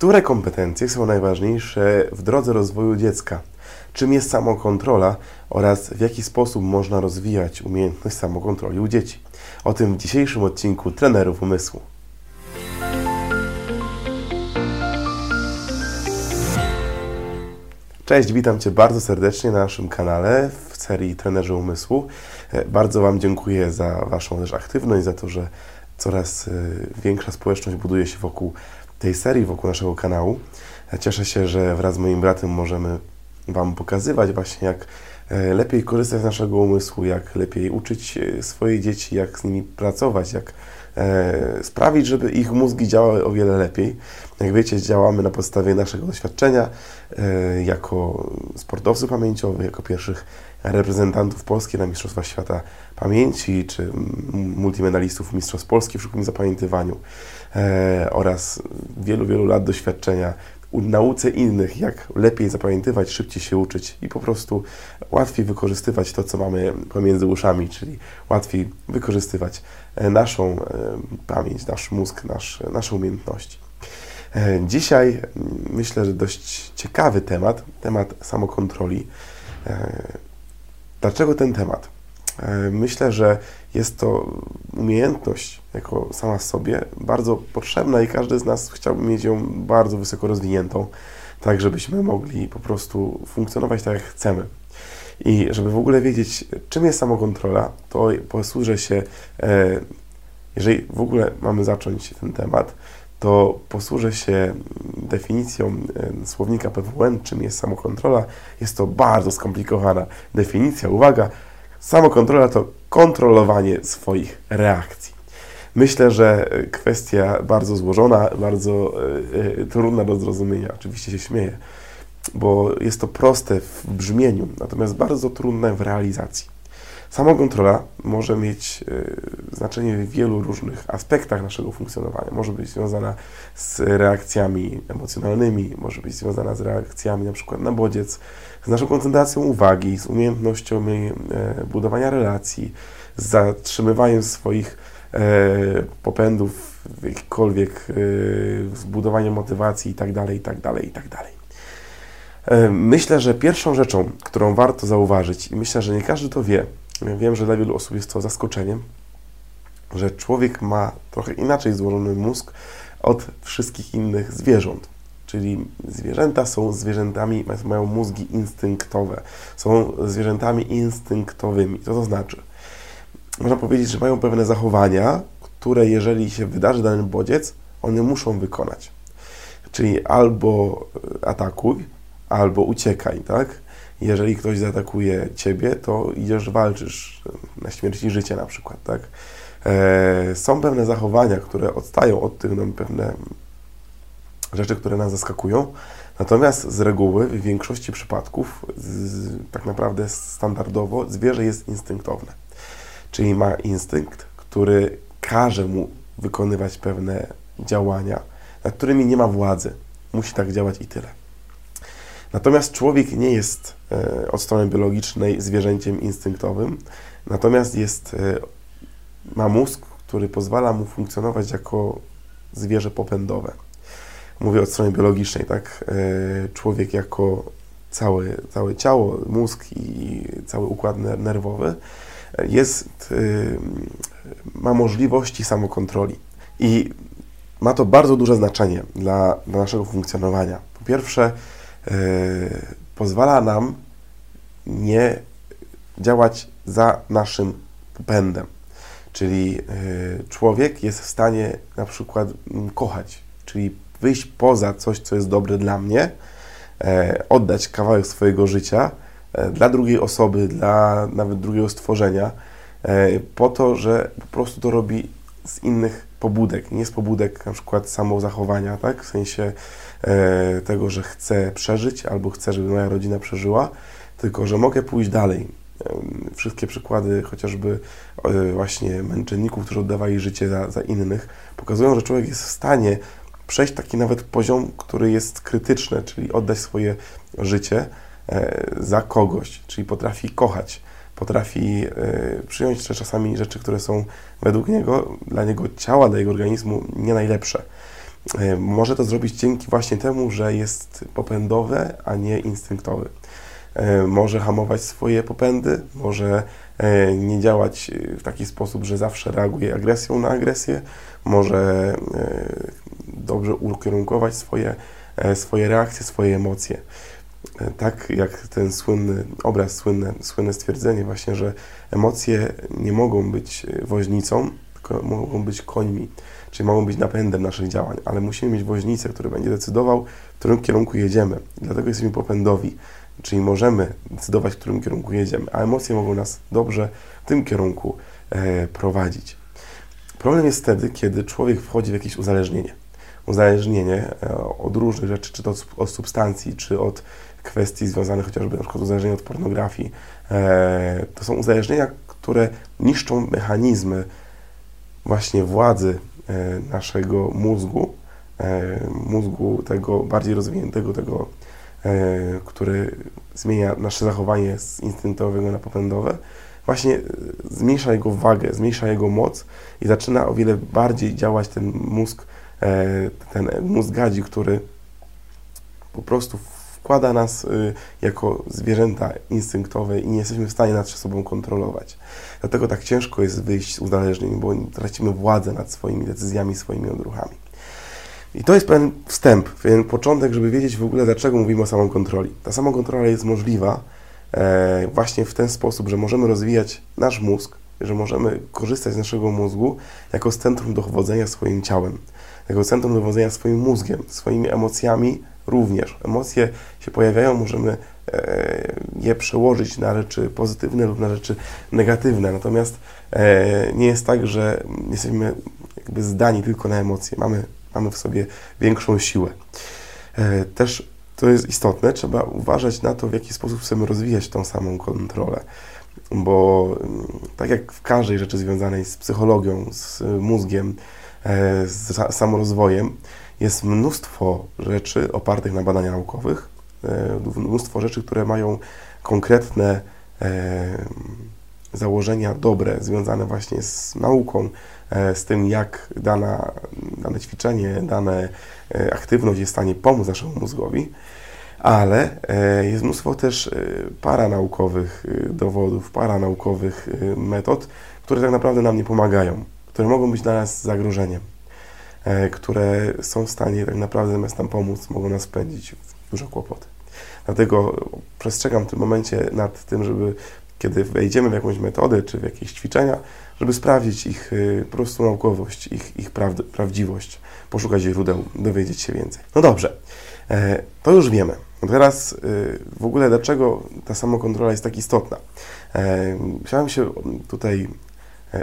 Które kompetencje są najważniejsze w drodze rozwoju dziecka? Czym jest samokontrola oraz w jaki sposób można rozwijać umiejętność samokontroli u dzieci? O tym w dzisiejszym odcinku Trenerów Umysłu. Cześć, witam Cię bardzo serdecznie na naszym kanale w serii Trenerzy Umysłu. Bardzo Wam dziękuję za Waszą też aktywność, za to, że coraz e, większa społeczność buduje się wokół tej serii, wokół naszego kanału. E, cieszę się, że wraz z moim bratem możemy Wam pokazywać właśnie, jak lepiej korzystać z naszego umysłu, jak lepiej uczyć swoje dzieci, jak z nimi pracować, jak sprawić, żeby ich mózgi działały o wiele lepiej. Jak wiecie, działamy na podstawie naszego doświadczenia jako sportowcy pamięciowych, jako pierwszych reprezentantów Polski na Mistrzostwach Świata Pamięci, czy multimedalistów Mistrzostw Polski w szybkim zapamiętywaniu e, oraz wielu, wielu lat doświadczenia nauce innych, jak lepiej zapamiętywać, szybciej się uczyć i po prostu łatwiej wykorzystywać to, co mamy pomiędzy uszami, czyli łatwiej wykorzystywać e, naszą e, pamięć, nasz mózg, nasz, nasze umiejętności. E, dzisiaj myślę, że dość ciekawy temat, temat samokontroli. Dlaczego ten temat? E, myślę, że jest to umiejętność jako sama w sobie bardzo potrzebna i każdy z nas chciałby mieć ją bardzo wysoko rozwiniętą, tak żebyśmy mogli po prostu funkcjonować tak jak chcemy. I żeby w ogóle wiedzieć, czym jest samokontrola, to posłużę się, e, jeżeli w ogóle mamy zacząć ten temat, to posłużę się definicją słownika PWN, czym jest samokontrola. Jest to bardzo skomplikowana definicja. Uwaga, samokontrola to kontrolowanie swoich reakcji. Myślę, że kwestia bardzo złożona, bardzo y, trudna do zrozumienia. Oczywiście się śmieję, bo jest to proste w brzmieniu, natomiast bardzo trudne w realizacji. Samokontrola może mieć e, znaczenie w wielu różnych aspektach naszego funkcjonowania. Może być związana z reakcjami emocjonalnymi, może być związana z reakcjami na przykład na bodziec, z naszą koncentracją uwagi, z umiejętnością e, budowania relacji, z zatrzymywaniem swoich e, popędów w jakikolwiek zbudowaniem motywacji itd., itd., itd. Myślę, że pierwszą rzeczą, którą warto zauważyć, i myślę, że nie każdy to wie, Wiem, że dla wielu osób jest to zaskoczeniem, że człowiek ma trochę inaczej złożony mózg od wszystkich innych zwierząt. Czyli zwierzęta są zwierzętami, mają mózgi instynktowe, są zwierzętami instynktowymi. Co to znaczy? Można powiedzieć, że mają pewne zachowania, które jeżeli się wydarzy dany bodziec, one muszą wykonać. Czyli albo atakuj, albo uciekaj, tak? Jeżeli ktoś zaatakuje ciebie, to idziesz, walczysz na śmierć i życie na przykład, tak? E, są pewne zachowania, które odstają od tych, no, pewne rzeczy, które nas zaskakują, natomiast z reguły w większości przypadków z, tak naprawdę standardowo zwierzę jest instynktowne, czyli ma instynkt, który każe mu wykonywać pewne działania, nad którymi nie ma władzy. Musi tak działać i tyle. Natomiast człowiek nie jest e, od strony biologicznej zwierzęciem instynktowym, natomiast jest, e, ma mózg, który pozwala mu funkcjonować jako zwierzę popędowe. Mówię od strony biologicznej, tak? E, człowiek jako całe, całe ciało, mózg i cały układ nerwowy jest, ma możliwości samokontroli. I ma to bardzo duże znaczenie dla, dla naszego funkcjonowania. Po pierwsze, pozwala nam nie działać za naszym pędem. Czyli e, człowiek jest w stanie na przykład mm, kochać, czyli wyjść poza coś, co jest dobre dla mnie, e, oddać kawałek swojego życia dla drugiej osoby, dla nawet drugiego stworzenia, po to, że po prostu to robi z innych pobudek, nie z pobudek na przykład samozachowania, tak? W sensie e, tego, że chcę przeżyć albo chcę, żeby moja rodzina przeżyła, tylko że mogę pójść dalej. E, wszystkie przykłady chociażby e, właśnie męczenników, którzy oddawali życie za, za innych, pokazują, że człowiek jest w stanie przejść taki nawet poziom, który jest krytyczny, czyli oddać swoje życie e, za kogoś, czyli potrafi kochać potrafi e, przyjąć czasami rzeczy, które są według niego, dla niego ciała, dla jego organizmu nie najlepsze. E, może to zrobić dzięki właśnie temu, że jest popędowe, a nie instynktowy. E, może hamować swoje popędy, może nie działać w taki sposób, że zawsze reaguje agresją na agresję, może dobrze ukierunkować swoje, swoje reakcje, swoje emocje. Tak jak ten słynny obraz, słynne, słynne stwierdzenie właśnie, że emocje nie mogą być woźnicą, tylko mogą być końmi czyli mogą być napędem naszych działań, ale musimy mieć woźnicę, który będzie decydował, w którym kierunku jedziemy. dlatego jesteśmy popędowi, czyli możemy decydować, w którym kierunku jedziemy, a emocje mogą nas dobrze w tym kierunku e, prowadzić. Problem jest wtedy, kiedy człowiek wchodzi w jakieś uzależnienie. Uzależnienie e, od różnych rzeczy, czy to od, od substancji, czy od kwestii związanych chociażby na przykład uzależnienie od pornografii. E, to są uzależnienia, które niszczą mechanizmy właśnie władzy E, naszego mózgu, e, mózgu tego bardziej rozwiniętego, tego, który zmienia nasze zachowanie z instynktowego na popędowe, właśnie zmniejsza jego wagę, zmniejsza jego moc i zaczyna o wiele bardziej działać ten mózg, ten mózg gadzi, który po prostu wkłada nas y, jako zwierzęta instynktowe i nie jesteśmy w stanie nad sobą kontrolować. Dlatego tak ciężko jest wyjść z uzależnień, bo tracimy władzę nad swoimi decyzjami, swoimi odruchami. I to jest pewien wstęp, pewien początek, żeby wiedzieć w ogóle, dlaczego mówimy o samokontroli. Ta samokontrola jest możliwa e, właśnie w ten sposób, że możemy rozwijać nasz mózg, że możemy korzystać z naszego mózgu jako z centrum dowodzenia swoim ciałem, jako centrum dowodzenia swoim mózgiem, swoimi emocjami, również. Emocje się pojawiają, możemy e, je przełożyć na rzeczy pozytywne lub na rzeczy negatywne. Natomiast e, nie jest tak, że jesteśmy jakby zdani tylko na emocje. Mamy, mamy w sobie większą siłę. E, też to jest istotne, trzeba uważać na to, w jaki sposób chcemy rozwijać tą samą kontrolę. Bo mm, tak jak w każdej rzeczy związanej z psychologią, z mózgiem, z samorozwojem, jest mnóstwo rzeczy opartych na badaniach naukowych, e, mnóstwo rzeczy, które mają konkretne e, założenia dobre, związane właśnie z nauką, e, z tym, jak dana, dane ćwiczenie, dana aktywność jest w stanie pomóc naszemu mózgowi, ale jest mnóstwo też paranaukowych dowodów, paranaukowych metod, które tak naprawdę nam nie pomagają, które mogą być dla nas zagrożeniem. E, które są w stanie tak naprawdę zamiast nam pomóc, mogą nas wpędzić w kłopoty. Dlatego przestrzegam w tym momencie nad tym, żeby kiedy wejdziemy w jakąś metodę czy w jakieś ćwiczenia, żeby sprawdzić ich y, po prostu naukowość, ich, ich prawdziwość, poszukać źródeł, dowiedzieć się więcej. No dobrze, e, to już wiemy. Teraz y, w ogóle dlaczego ta samokontrola jest tak istotna? E, chciałem się tutaj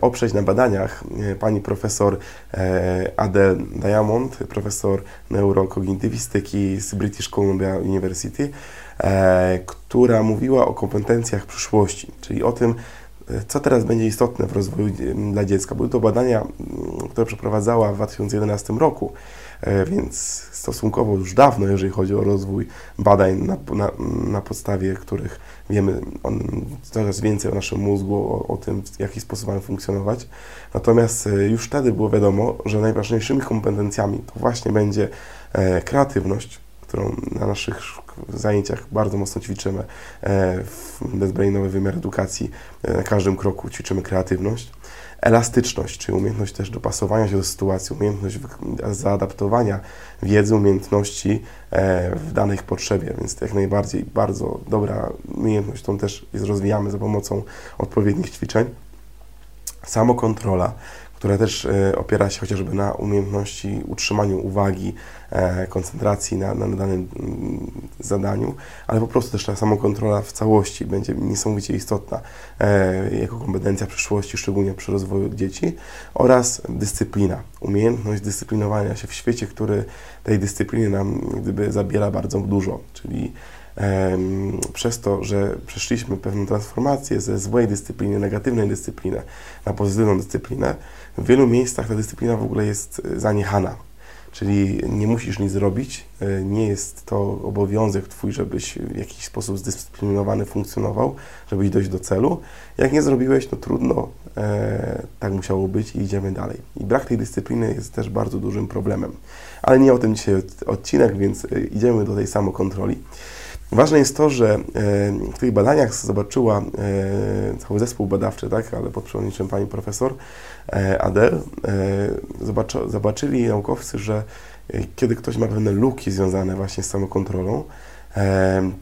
oprzeć na badaniach e, pani profesor e, Adele Diamond, profesor neurokognitywistyki z British Columbia University, która mówiła o kompetencjach przyszłości, czyli o tym, co teraz będzie istotne w rozwoju dla dziecka. Były to badania, które przeprowadzała w 2011 roku, więc stosunkowo już dawno, jeżeli chodzi o rozwój badań, na, na, na podstawie których wiemy coraz więcej o naszym mózgu, o, o, tym, w jaki sposób mamy funkcjonować. Natomiast e, już wtedy było wiadomo, że najważniejszymi kompetencjami to właśnie będzie e, kreatywność, którą na naszych zajęciach bardzo mocno ćwiczymy e, w bezbrainowy wymiar edukacji. Na każdym kroku ćwiczymy kreatywność elastyczność, czyli umiejętność też dopasowania się do sytuacji, umiejętność zaadaptowania wiedzy, umiejętności e, w danych potrzebie, więc jak najbardziej bardzo dobra umiejętność, tą też rozwijamy za pomocą odpowiednich ćwiczeń. Samokontrola, która też e, opiera się chociażby na umiejętności utrzymania uwagi, e, koncentracji na, na danym mm, zadaniu, ale po prostu też ta samokontrola w całości będzie niesamowicie istotna e, jako kompetencja przyszłości, szczególnie przy rozwoju dzieci oraz dyscyplina, umiejętność dyscyplinowania się w świecie, który tej dyscypliny nam gdyby zabiera bardzo dużo, czyli przez to, że przeszliśmy pewną transformację ze złej dyscypliny, negatywnej dyscypliny na pozytywną dyscyplinę, w wielu miejscach ta dyscyplina w ogóle jest e, zaniechana. czyli nie musisz nic zrobić, e, nie jest to obowiązek Twój, żebyś w jakiś sposób zdyscyplinowany funkcjonował, żebyś dojść do celu. Jak nie zrobiłeś, to trudno, e, tak musiało być i idziemy dalej. I brak tej dyscypliny jest też bardzo dużym problemem. Ale nie o tym dzisiaj odcinek, więc idziemy do tej samokontroli. Ważne jest to, że w tych badaniach zobaczyła cały zespół badawczy, tak, ale pod przewodnictwem pani profesor Adel, zobaczyli naukowcy, że kiedy ktoś ma pewne luki związane właśnie z samokontrolą,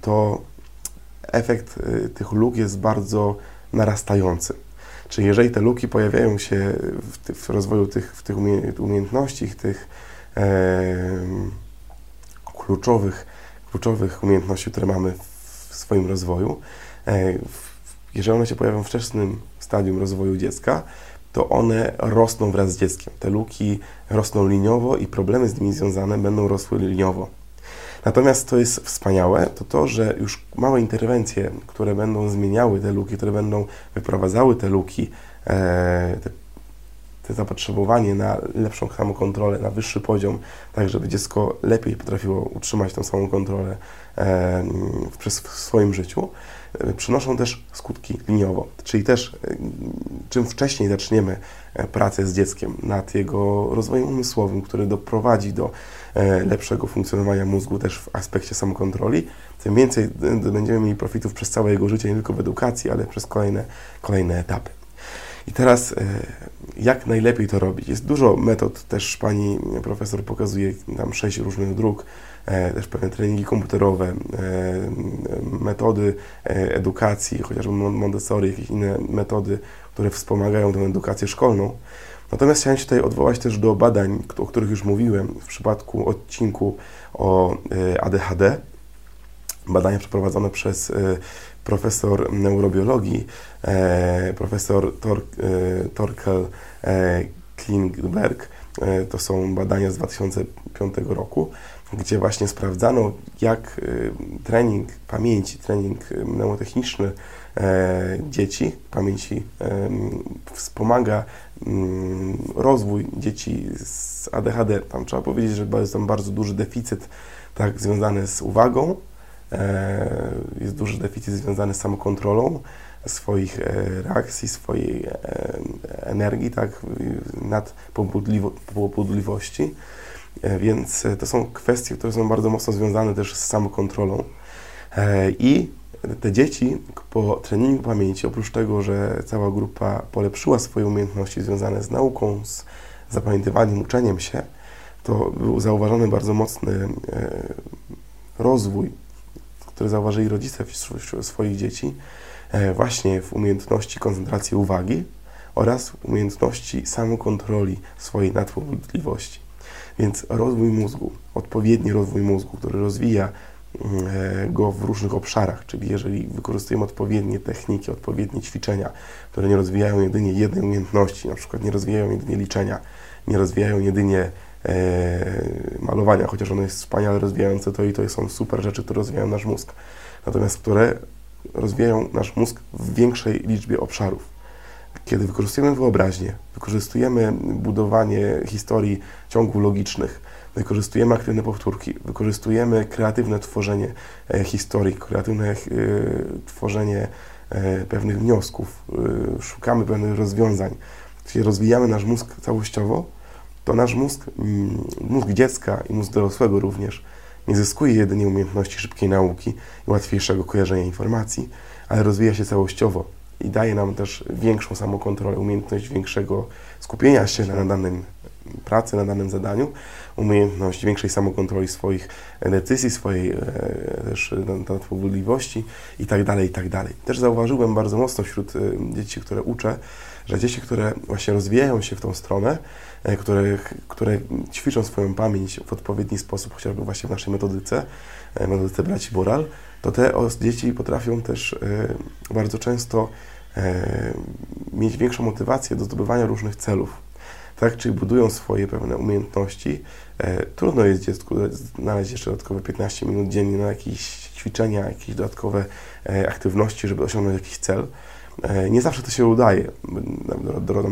to efekt tych luk jest bardzo narastający. Czyli jeżeli te luki pojawiają się w, w rozwoju tych, w tych umiejętności, tych kluczowych kluczowych umiejętności, które mamy w swoim rozwoju, e, jeżeli one się pojawią w wczesnym stadium rozwoju dziecka, to one rosną wraz z dzieckiem. Te luki rosną liniowo i problemy z nimi związane będą rosły liniowo. Natomiast to jest wspaniałe, to to, że już małe interwencje, które będą zmieniały te luki, które będą wyprowadzały te luki, e, te te zapotrzebowanie na lepszą samokontrolę, na wyższy poziom, tak żeby dziecko lepiej potrafiło utrzymać tą samą kontrolę e, w, swoim życiu, e, przynoszą też skutki liniowo. Czyli też e, czym wcześniej zaczniemy e, pracę z dzieckiem nad jego rozwojem umysłowym, który doprowadzi do lepszego funkcjonowania mózgu też w aspekcie samokontroli, tym więcej będziemy mieli profitów przez całe jego życie, nie tylko w edukacji, ale przez kolejne, kolejne etapy. I teraz e, jak najlepiej to robić? Jest dużo metod, też pani profesor pokazuje tam sześć różnych dróg, e, też pewne treningi komputerowe, e, metody edukacji, chociażby Montessori, jakieś inne metody, które wspomagają tę edukację szkolną. Natomiast chciałem się tutaj odwołać też do badań, o których już mówiłem w przypadku odcinku o ADHD. Badania przeprowadzone przez profesor neurobiologii, e, profesor Tor, e, Torkel e, Klingberg. To są badania z 2005 roku, gdzie właśnie sprawdzano, jak trening pamięci, trening mnemotechniczny dzieci, pamięci wspomaga mm, rozwój dzieci z ADHD. Tam trzeba powiedzieć, że jest tam bardzo duży deficyt tak związany z uwagą, E, jest duży deficyt związany z samokontrolą swoich e, reakcji, swojej e, energii, tak, nad pobudliwości. Więc to są kwestie, które są bardzo mocno związane też z samokontrolą. I te dzieci po treningu pamięci, oprócz tego, że cała grupa polepszyła swoje umiejętności związane z nauką, z zapamiętywaniem, uczeniem się, to był zauważony bardzo mocny rozwój które zauważyli rodzice wśród swoich dzieci, e, właśnie w umiejętności koncentracji uwagi oraz umiejętności samokontroli swojej nadpobudliwości. Więc rozwój mózgu, odpowiedni rozwój mózgu, który rozwija mm, e, go w różnych obszarach, czyli jeżeli wykorzystujemy odpowiednie techniki, odpowiednie ćwiczenia, które nie rozwijają jedynie jednej umiejętności, na przykład nie rozwijają jedynie liczenia, nie rozwijają jedynie malowania, chociaż ono jest wspaniale rozwijające to i to są super rzeczy, które rozwijają nasz mózg. Natomiast które rozwijają nasz mózg w większej liczbie obszarów. Kiedy wykorzystujemy wyobraźnię, wykorzystujemy budowanie historii ciągów logicznych, wykorzystujemy aktywne powtórki, wykorzystujemy kreatywne tworzenie e, historii, kreatywne e, tworzenie pewnych wniosków, szukamy pewnych rozwiązań, czyli rozwijamy nasz mózg całościowo, to nasz mózg, mm, mózg dziecka i mózg dorosłego również nie zyskuje jedynie umiejętności szybkiej nauki i łatwiejszego kojarzenia informacji, ale rozwija się całościowo i daje nam też większą samokontrolę, umiejętność większego skupienia się na danym pracy, na danym zadaniu, umiejętność większej samokontroli swoich decyzji, swojej e, też nadpobudliwości i tak dalej, i tak. Też zauważyłem bardzo mocno wśród e, dzieci, które uczę, że dzieci, które właśnie rozwijają się w tą stronę, E, które, które ćwiczą swoją pamięć w odpowiedni sposób, chociażby właśnie w naszej metodyce, e, metodyce braci Boral, to te dzieci potrafią też e, bardzo często mieć większą motywację do zdobywania różnych celów. Tak, czyli budują swoje pewne umiejętności. Trudno jest dziecku znaleźć jeszcze dodatkowe 15 minut dziennie na jakieś ćwiczenia, jakieś dodatkowe aktywności, żeby osiągnąć jakiś cel. E, nie zawsze to się udaje.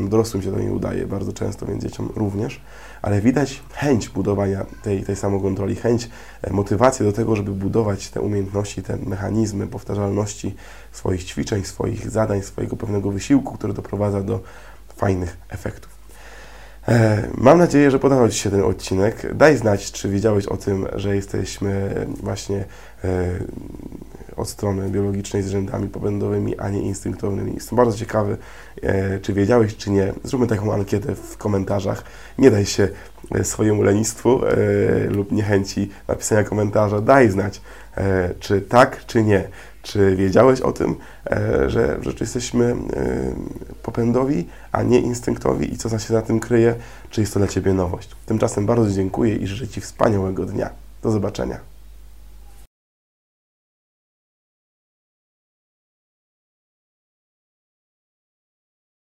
Dorosłym się to nie udaje bardzo często, więc dzieciom również, ale widać chęć budowania tej, tej samokontroli, chęć, e, motywację do tego, żeby budować te umiejętności, te mechanizmy powtarzalności swoich ćwiczeń, swoich zadań, swojego pewnego wysiłku, który doprowadza do fajnych efektów. E, mam nadzieję, że podobał Ci się ten odcinek. Daj znać, czy wiedziałeś o tym, że jesteśmy właśnie od strony biologicznej z rzędami popędowymi, a nie instynktownymi. Jestem bardzo ciekawy, e, czy wiedziałeś, czy nie. Zróbmy taką ankietę w komentarzach. Nie daj się e, swojemu lenistwu e, lub niechęci napisania komentarza. Daj znać, czy tak, czy nie. Czy wiedziałeś o tym, że, że jesteśmy e, popędowi, a nie instynktowi i co się za tym kryje? Czy jest to dla Ciebie nowość? Tymczasem bardzo dziękuję i życzę Ci wspaniałego dnia. Do zobaczenia.